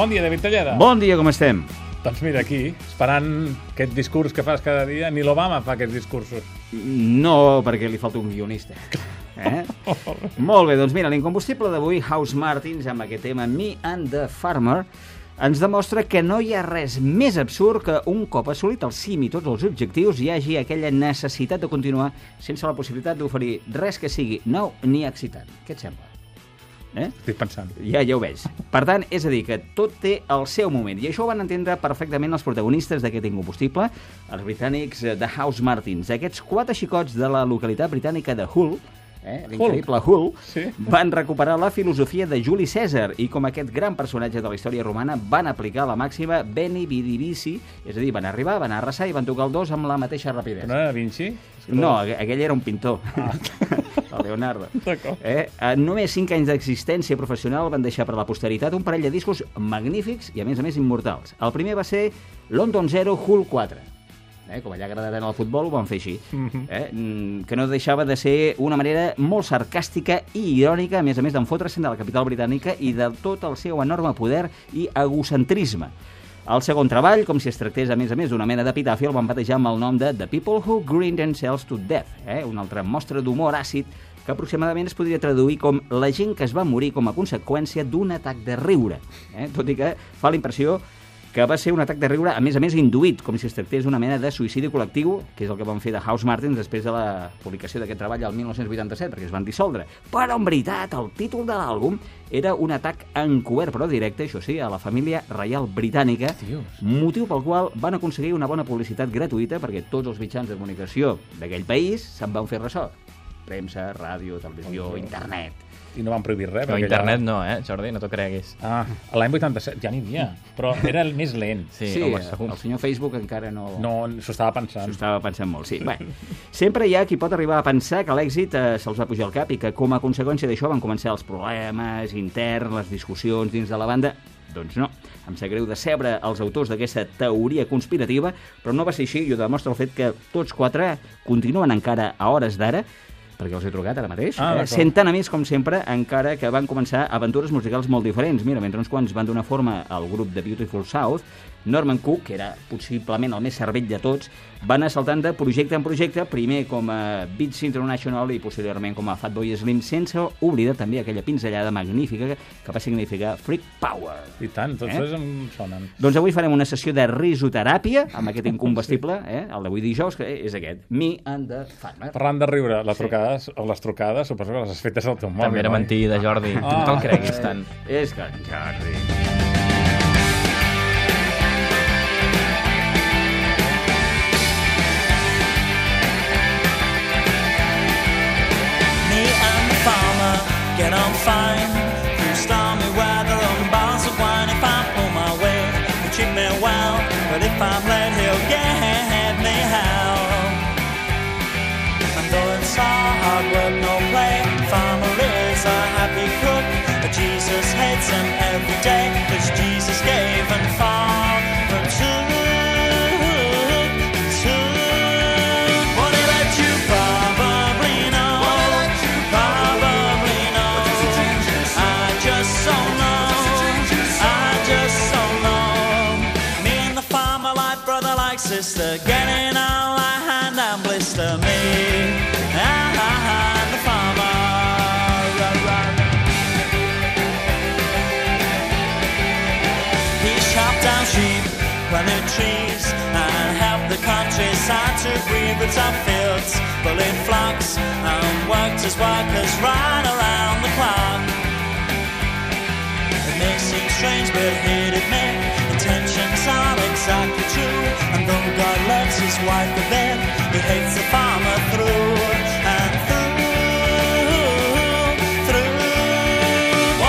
Bon dia, David Talleda. Bon dia, com estem? Doncs mira, aquí, esperant aquest discurs que fas cada dia, ni l'Obama fa aquests discursos. No, perquè li falta un guionista. Eh? Molt bé, doncs mira, l'incombustible d'avui, House Martins, amb aquest tema Me and the Farmer, ens demostra que no hi ha res més absurd que un cop assolit el cim i tots els objectius hi hagi aquella necessitat de continuar sense la possibilitat d'oferir res que sigui nou ni excitant. Què et sembla? Eh? Estic pensant. Ja, ja ho veig. Per tant, és a dir, que tot té el seu moment. I això ho van entendre perfectament els protagonistes d'aquest incombustible, els britànics de House Martins. Aquests quatre xicots de la localitat britànica de Hull, eh, l'increïble Hull, Sí. van recuperar la filosofia de Juli Cèsar i com aquest gran personatge de la història romana van aplicar la màxima Beni Vidi Vici, és a dir, van arribar, van arrasar i van tocar el dos amb la mateixa rapidesa. No era Vinci? No, aqu- aquell era un pintor, el Leonardo. Eh? En només 5 anys d'existència professional van deixar per la posteritat un parell de discos magnífics i, a més a més, immortals. El primer va ser London Zero Hull 4. Eh? Com allà agrada tant el futbol, ho van fer així. eh? Mm, Que no deixava de ser una manera molt sarcàstica i irònica, a més a més d'enfotre-se'n de la capital britànica i de tot el seu enorme poder i egocentrisme. El segon treball, com si es tractés a més a més d'una mena d'epitafi, el van batejar amb el nom de The People Who Green Themselves to Death, eh? una altra mostra d'humor àcid que aproximadament es podria traduir com la gent que es va morir com a conseqüència d'un atac de riure. Eh? Tot i que fa la impressió que va ser un atac de riure, a més a més, induït, com si es tractés d'una mena de suïcidi col·lectiu, que és el que van fer de House Martins després de la publicació d'aquest treball al 1987, perquè es van dissoldre. Però, en veritat, el títol de l'àlbum era un atac encobert, però directe, això sí, a la família reial britànica, Dios. motiu pel qual van aconseguir una bona publicitat gratuïta perquè tots els mitjans de comunicació d'aquell país se'n van fer ressò. Premsa, ràdio, televisió, internet... I no van prohibir res. No, perquè internet Ja... no, eh, Jordi, no t'ho creguis. Ah, l'any 87 ja n'hi havia, però era el més lent. Sí, sí home, el senyor Facebook encara no... No, s'ho estava pensant. S'ho estava pensant molt, sí. Bé, sempre hi ha qui pot arribar a pensar que l'èxit eh, se'ls va pujar al cap i que com a conseqüència d'això van començar els problemes interns, les discussions dins de la banda. Doncs no, em sap greu decebre els autors d'aquesta teoria conspirativa, però no va ser així i ho demostra el fet que tots quatre continuen encara a hores d'ara perquè els he trucat ara mateix, Ah, eh? d'acord. sent tan amics com sempre, encara que van començar aventures musicals molt diferents. Mira, mentre uns quants van donar forma al grup de Beautiful South, Norman Cook, que era possiblement el més cervell de tots, va anar saltant de projecte en projecte, primer com a Beats International i posteriorment com a Fatboy Slim, sense oblidar també aquella pinzellada magnífica que, va significar Freak Power. I tant, tots Eh? dos em sonen. Doncs avui farem una sessió de risoteràpia amb aquest incombustible, eh? el d'avui dijous, que és aquest, Me and the Farmer. Parlant de riure, les trucades, o les trucades, suposo que les has fetes al teu mòbil, També era mentida, Jordi. Ah. No te'l creguis tant. És que en Jordi... Me and the farmer get on fine through stormy weather sister, getting on like hand and blister. Me ah, ah, ah, and the farmer. He chopped down sheep, planted trees, and helped the countryside to breathe its fields, bullied flocks, and worked his workers right wife a bit, he hates the farmer through and through, through.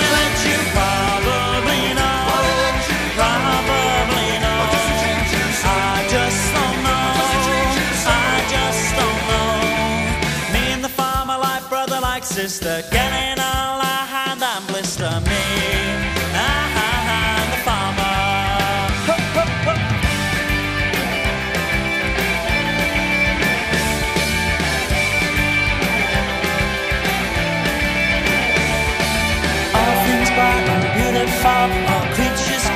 He let you probably know, probably know. I just don't know, I just don't know. Me and the farmer, like brother, like sister, getting on like hand and blister. Me